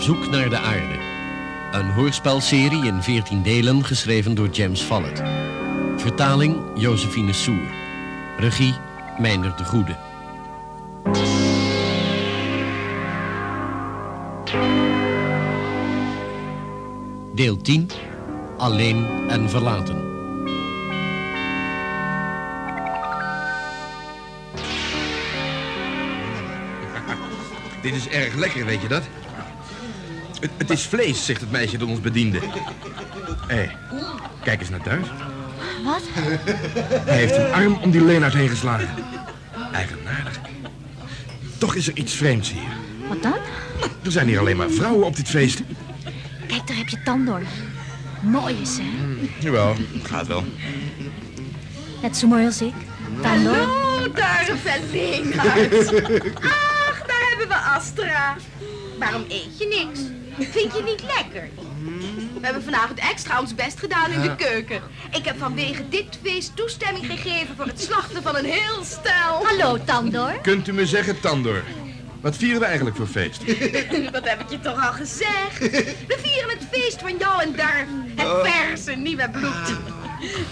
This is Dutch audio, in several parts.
Op zoek naar de aarde. Een hoorspelserie in 14 delen geschreven door James Follett. Vertaling Josephine Soer. Regie Meindert de Goede. Deel 10. Alleen en verlaten. Dit is erg lekker, weet je dat? Het, het is vlees, zegt het meisje dat ons bediende. Hé, kijk eens naar thuis. Wat? Hij heeft een arm om die Leenaard heen geslagen. Eigenaardig. Toch is er iets vreemds hier. Wat dan? Er zijn hier alleen maar vrouwen op dit feest. Kijk, daar heb je Tandor. Mooi is hè? Jawel, gaat wel. Net zo mooi als ik. Tandor. Hallo, daar Leenaard. Ach, daar hebben we Astra. Waarom eet je niks? Vind je niet lekker? We hebben vanavond extra ons best gedaan in de keuken. Ik heb vanwege dit feest toestemming gegeven voor het slachten van een heel stel. Hallo, Tandor. Kunt u me zeggen, Tandor? Wat vieren we eigenlijk voor feest? Dat heb ik je toch al gezegd? We vieren het feest van jou en Darf. Het verse nieuwe bloed.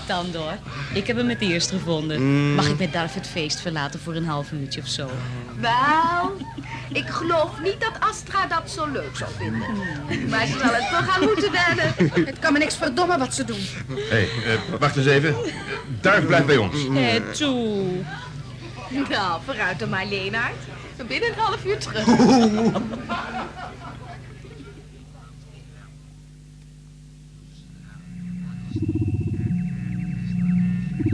Tandor, ik heb hem het eerst gevonden. Mag ik met Darf het feest verlaten voor een half uurtje of zo? Wel, ik geloof niet dat Astra dat zo leuk zou vinden. Maar ze zal het wel gaan moeten wennen. Het kan me niks verdommen wat ze doen. Hé, hey, uh, wacht eens even. Darf blijft bij ons. Eh, toe. Nou, vooruit dan maar, Leenaard. Binnen een half uur terug.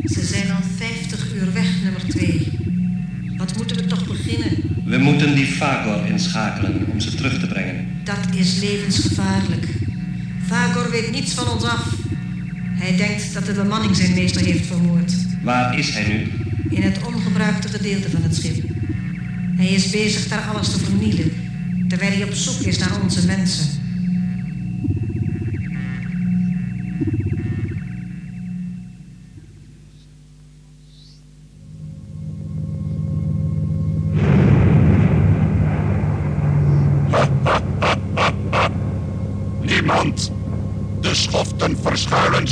Ze zijn al 50 uur weg, nummer 2. Wat moeten we toch beginnen? We moeten die Fagor inschakelen om ze terug te brengen. Dat is levensgevaarlijk. Fagor weet niets van ons af. Hij denkt dat de bemanning zijn meester heeft vermoord. Waar is hij nu? In het ongebruikte gedeelte van het schip. Hij is bezig daar alles te vernielen, terwijl hij op zoek is naar onze mensen.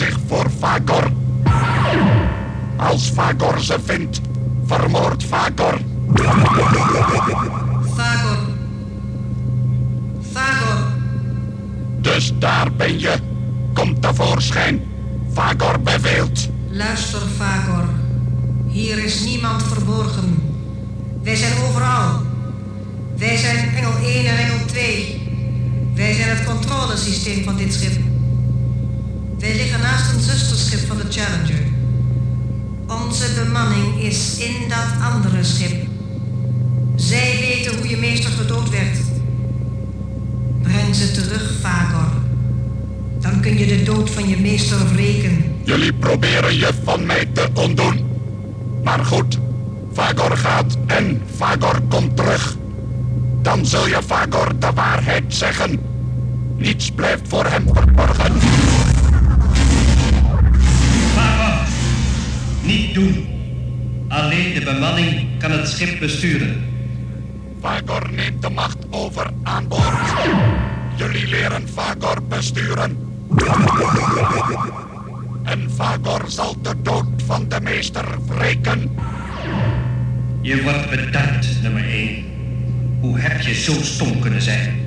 Zich voor Fagor. Als Fagor ze vindt, vermoordt Fagor. Fagor. Fagor. Dus daar ben je. Kom tevoorschijn. Fagor beveelt. Luister, Fagor. Hier is niemand verborgen. Wij zijn overal. Wij zijn engel 1 en engel 2. Wij zijn het controlesysteem van dit schip. Wij liggen naast een zusterschip van de Challenger. Onze bemanning is in dat andere schip. Zij weten hoe je meester gedood werd. Breng ze terug, Fagor. Dan kun je de dood van je meester wreken. Jullie proberen je van mij te ontdoen. Maar goed, Fagor gaat en Fagor komt terug. Dan zul je Fagor de waarheid zeggen. Niets blijft voor hem verborgen. Niet doen. Alleen de bemanning kan het schip besturen. Fagor neemt de macht over aan boord. Jullie leren Fagor besturen. En Fagor zal de dood van de meester wreken. Je wordt bedankt, nummer 1. Hoe heb je zo stom kunnen zijn?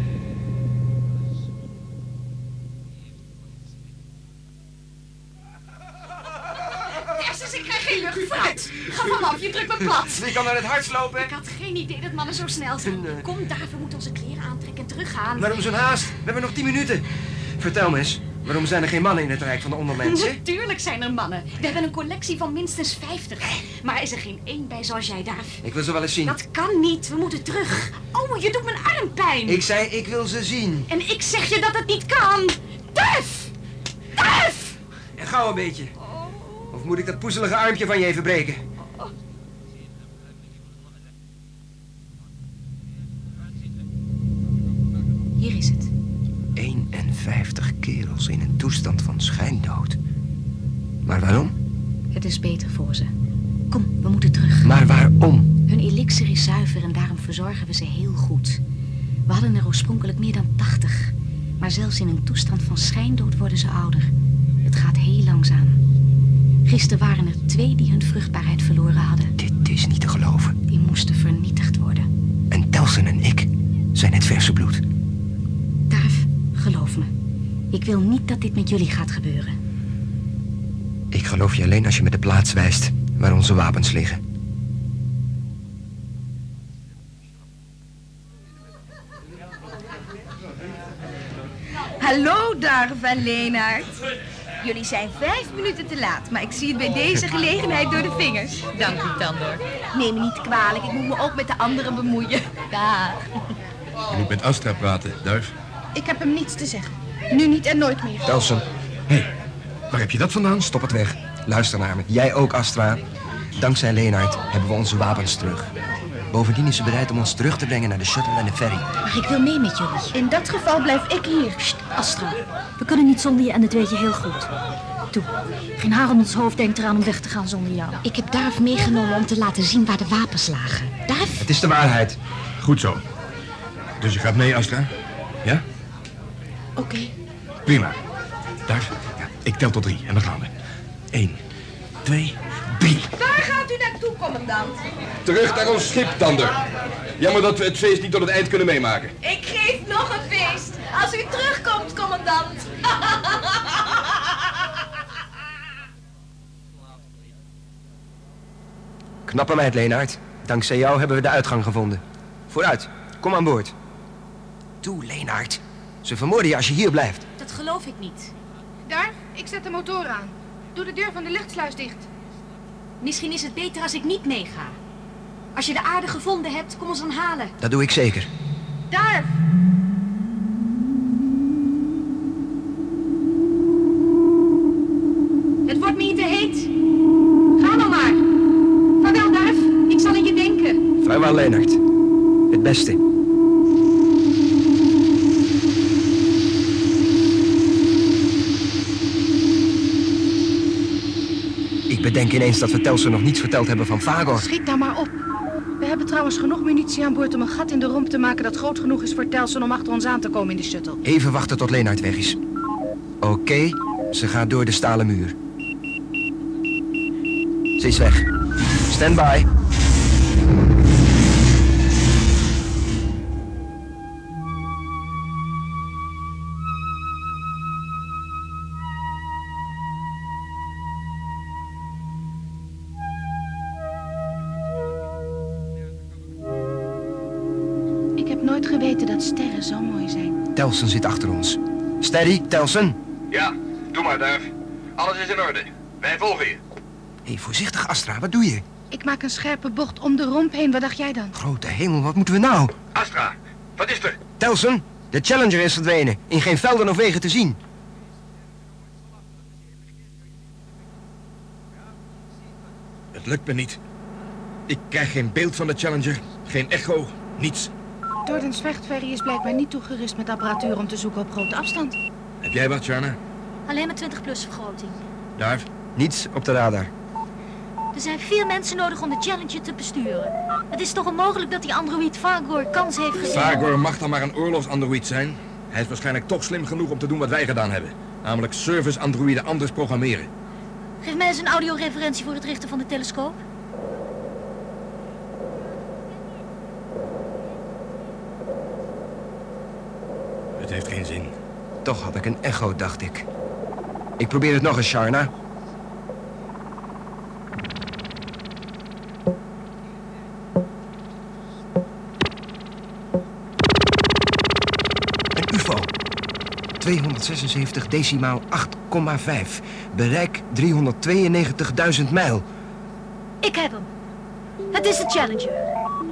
Me plat. Wie kan naar het hart lopen? Ik had geen idee dat mannen zo snel zijn. Kom, daar, we moeten onze kleren aantrekken en teruggaan. Waarom zo'n haast? We hebben nog tien minuten. Vertel me eens, waarom zijn er geen mannen in het Rijk van de Ondermensen? Natuurlijk zijn er mannen. We hebben een collectie van minstens 50. Maar is er geen één bij zoals jij, Daaf? Ik wil ze wel eens zien. Dat kan niet. We moeten terug. Oh, je doet mijn arm pijn. Ik zei, ik wil ze zien. En ik zeg je dat het niet kan. Duif! Duif! En gauw een beetje. Of moet ik dat poezelige armpje van je even breken? Is het. 51 kerels in een toestand van schijndood. Maar waarom? Het is beter voor ze. Kom, we moeten terug. Maar waarom? Hun elixir is zuiver en daarom verzorgen we ze heel goed. We hadden er oorspronkelijk meer dan 80. Maar zelfs in een toestand van schijndood worden ze ouder. Het gaat heel langzaam. Gisteren waren er twee die hun vruchtbaarheid verloren hadden. Dit is niet te geloven. Die moesten vernietigd worden. En Telsen en ik zijn het verse bloed. Darf, geloof me. Ik wil niet dat dit met jullie gaat gebeuren. Ik geloof je alleen als je me de plaats wijst waar onze wapens liggen. Hallo, Darf en Leenaard. Jullie zijn vijf minuten te laat, maar ik zie het bij deze gelegenheid door de vingers. Dank u, Tandor. Neem me niet kwalijk, ik moet me ook met de anderen bemoeien. Dag. Je moet met Astra praten, Duif. Ik heb hem niets te zeggen. Nu niet en nooit meer. Telsen, Waar heb je dat vandaan? stop het weg. Luister naar me. Jij ook, Astra. Dankzij Leenaard hebben we onze wapens terug. Bovendien is ze bereid om ons terug te brengen naar de shuttle en de ferry. Maar ik wil mee met jullie. In dat geval blijf ik hier. Sst, Astra. We kunnen niet zonder je en dat weet je heel goed. Toe. Geen haar om ons hoofd denkt eraan om weg te gaan zonder jou. Ik heb Darf meegenomen om te laten zien waar de wapens lagen. Darf? Het is de waarheid. Goed zo. Dus je gaat mee, Astra? Ja? Oké. Prima. Duif, ja, ik tel tot drie en dan gaan we. Eén, twee, drie. Waar gaat u naartoe, commandant? Terug naar ons schip, Tander. Jammer dat we het feest niet tot het eind kunnen meemaken. Ik geef nog een feest. Als u terugkomt, commandant. Knappe meid, Leenaard. Dankzij jou hebben we de uitgang gevonden. Vooruit, kom aan boord. Toe, Leenaard. Ze vermoorden je als je hier blijft. Dat geloof ik niet. Daar, ik zet de motor aan. Doe de deur van de luchtsluis dicht. Misschien is het beter als ik niet meega. Als je de aarde gevonden hebt, kom ons dan halen. Dat doe ik zeker. Daar. Het wordt me hier te heet. Ga dan maar. Vaarwel, Darf. Ik zal aan je denken. Vaarwel, Leenaard. Het beste. Ik bedenk ineens dat we Telsen nog niets verteld hebben van Vagor. Schiet nou maar op. We hebben trouwens genoeg munitie aan boord om een gat in de romp te maken dat groot genoeg is voor Telsen om achter ons aan te komen in de shuttle. Even wachten tot Leenaard weg is. Oké, ze gaat door de stalen muur. Ze is weg. Stand by. Telsen zit achter ons. Steady, Telsen. Ja, doe maar, Duif. Alles is in orde. Wij volgen je. Hé, hey, voorzichtig, Astra. Wat doe je? Ik maak een scherpe bocht om de romp heen. Wat dacht jij dan? Grote hemel, wat moeten we nou? Astra, wat is er? Telsen, de Challenger is verdwenen. In geen velden of wegen te zien. Het lukt me niet. Ik krijg geen beeld van de Challenger, geen echo, niets. Jordan's vechtferry is blijkbaar niet toegerust met apparatuur om te zoeken op grote afstand. Heb jij wat, Sharna? Alleen maar 20 plus vergroting. Duif? Niets op de radar. Er zijn vier mensen nodig om de Challenger te besturen. Het is toch onmogelijk dat die androïd Vagor kans heeft gezien? Vagor mag dan maar een oorlogsandroïd zijn. Hij is waarschijnlijk toch slim genoeg om te doen wat wij gedaan hebben. Namelijk service-androïden anders programmeren. Geef mij eens een audioreferentie voor het richten van de telescoop. Het heeft geen zin. Toch had ik een echo, dacht ik. Ik probeer het nog eens, Sharna. Een UFO. 276 decimaal 8,5. Bereik 392.000 mijl. Ik heb hem. Het is de Challenger.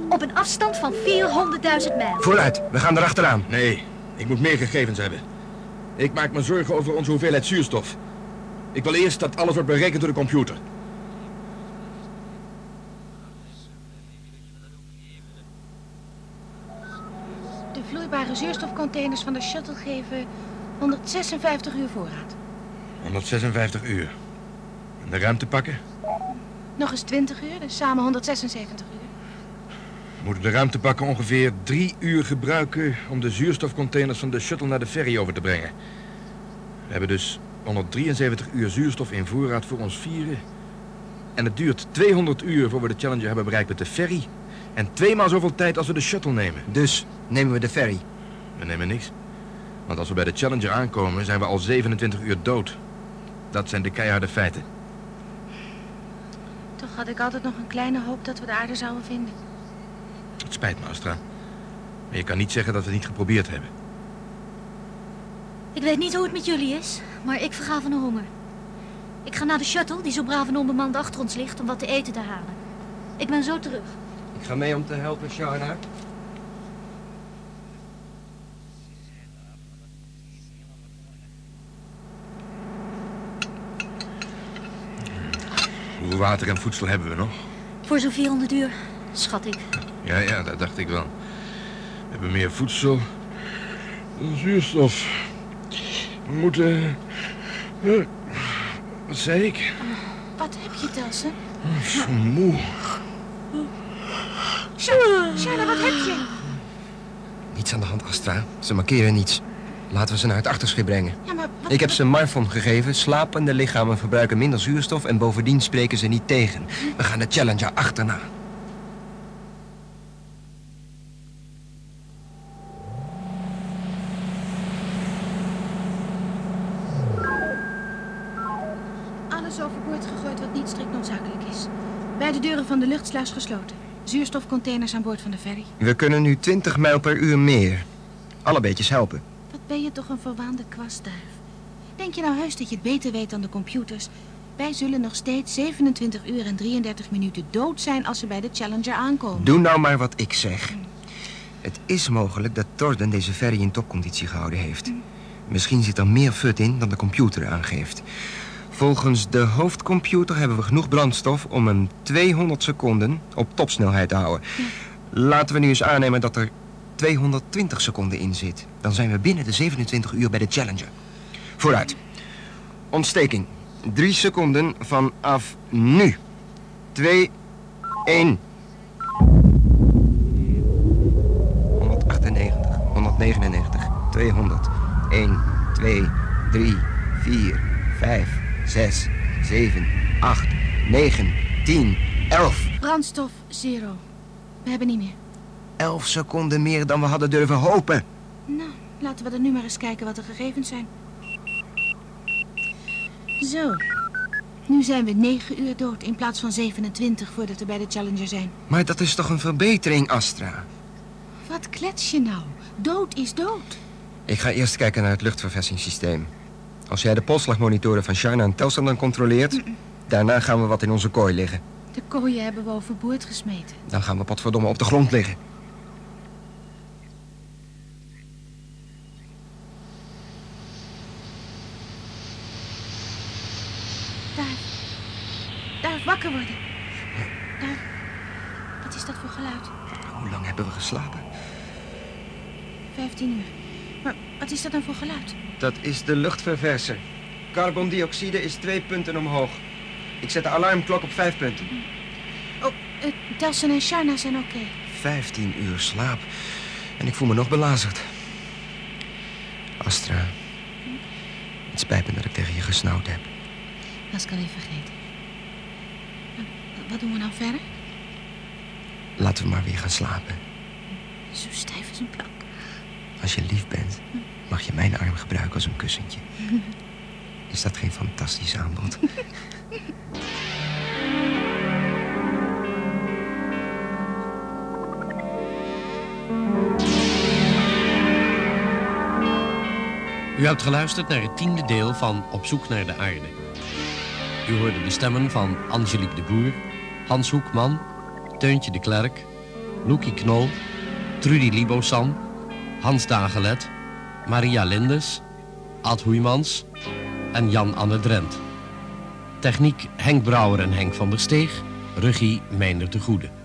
Op een afstand van 400.000 mijl. Vooruit, we gaan erachteraan. Nee, ik moet meer gegevens hebben. Ik maak me zorgen over onze hoeveelheid zuurstof. Ik wil eerst dat alles wordt berekend door de computer. De vloeibare zuurstofcontainers van de shuttle geven 156 uur voorraad. 156 uur. En de ruimte pakken? Nog eens 20 uur, dus samen 176 uur. We moeten de ruimtepakken ongeveer drie uur gebruiken om de zuurstofcontainers van de shuttle naar de ferry over te brengen. We hebben dus 173 uur zuurstof in voorraad voor ons vieren. En het duurt 200 uur voor we de Challenger hebben bereikt met de ferry. En tweemaal zoveel tijd als we de shuttle nemen. Dus nemen we de ferry. We nemen niks. Want als we bij de Challenger aankomen, zijn we al 27 uur dood. Dat zijn de keiharde feiten. Toch had ik altijd nog een kleine hoop dat we de aarde zouden vinden. Het spijt me, Astra. Maar je kan niet zeggen dat we het niet geprobeerd hebben. Ik weet niet hoe het met jullie is, maar ik verga van de honger. Ik ga naar de shuttle die zo braaf en onbemand achter ons ligt om wat te eten te halen. Ik ben zo terug. Ik ga mee om te helpen, Sharna. Hoeveel water en voedsel hebben we nog? Voor zo'n 400 uur, schat ik. Ja, ja, dat dacht ik wel. We hebben meer voedsel dan zuurstof. We moeten... eh, Wat zei ik? Wat heb je, Telsen? Zo moe. Shanna, wat heb je? Niets aan de hand, Astra. Ze markeren niets. Laten we ze naar het achterschip brengen. Ja, maar wat... Ik heb ze Marfon gegeven. Slapende lichamen verbruiken minder zuurstof en bovendien spreken ze niet tegen. We gaan de Challenger achterna. Alles overboord gegooid wat niet strikt noodzakelijk is. Beide deuren van de luchtsluis gesloten. Zuurstofcontainers aan boord van de ferry. We kunnen nu 20 mijl per uur meer. Alle beetjes helpen. Wat ben je toch een verwaande kwastduif. Denk je nou heus dat je het beter weet dan de computers? Wij zullen nog steeds 27 uur en 33 minuten dood zijn als we bij de Challenger aankomen. Doe nou maar wat ik zeg. Het is mogelijk dat Torden deze ferry in topconditie gehouden heeft. Misschien zit er meer fut in dan de computer aangeeft. Volgens de hoofdcomputer hebben we genoeg brandstof om hem 200 seconden op topsnelheid te houden. Laten we nu eens aannemen dat er 220 seconden in zit. Dan zijn we binnen de 27 uur bij de Challenger. Vooruit. Ontsteking. Drie seconden vanaf nu. Twee, één. 198, 199, 200, 1, 2, 3, 4, 5, 6, 7, 8, 9, 10, 11. Brandstof, zero. We hebben niet meer. 11 seconden meer dan we hadden durven hopen. Nou, laten we dan nu maar eens kijken wat de gegevens zijn. Zo. Nu zijn we 9 uur dood in plaats van 27 voordat we bij de Challenger zijn. Maar dat is toch een verbetering, Astra? Wat klets je nou? Dood is dood. Ik ga eerst kijken naar het luchtverversingssysteem. Als jij de polsslagmonitoren van China en Telstar dan controleert... daarna gaan we wat in onze kooi liggen. De kooien hebben we overboord gesmeten. Dan gaan we potverdomme op de grond liggen. Daar. Daar, wakker worden. Daar. Wat is dat voor geluid? Hoe lang hebben we geslapen? 15 uur. Maar wat is dat dan voor geluid? Dat is de luchtververser. Carbondioxide is twee punten omhoog. Ik zet de alarmklok op vijf punten. Oh, uh, Telsen en Sharna zijn oké. 15 uur slaap. En ik voel me nog belazerd. Astra. Het spijt me dat ik tegen je gesnauwd heb. Dat kan ik vergeten. Nou, wat doen we nou verder? Laten we maar weer gaan slapen. Zo stijf als een plank. Als je lief bent, mag je mijn arm gebruiken als een kussentje. Is dat geen fantastisch aanbod? U hebt geluisterd naar het tiende deel van Op zoek naar de aarde. U hoorde de stemmen van Angelique de Boer, Hans Hoekman, Teuntje de Klerk, Loekie Knol, Trudy Libosan, Hans Dagelet, Maria Lindes, Ad Hoeimans en Jan-Anne Drent. Techniek Henk Brouwer en Henk van der Steeg, regie Meijner de Goede.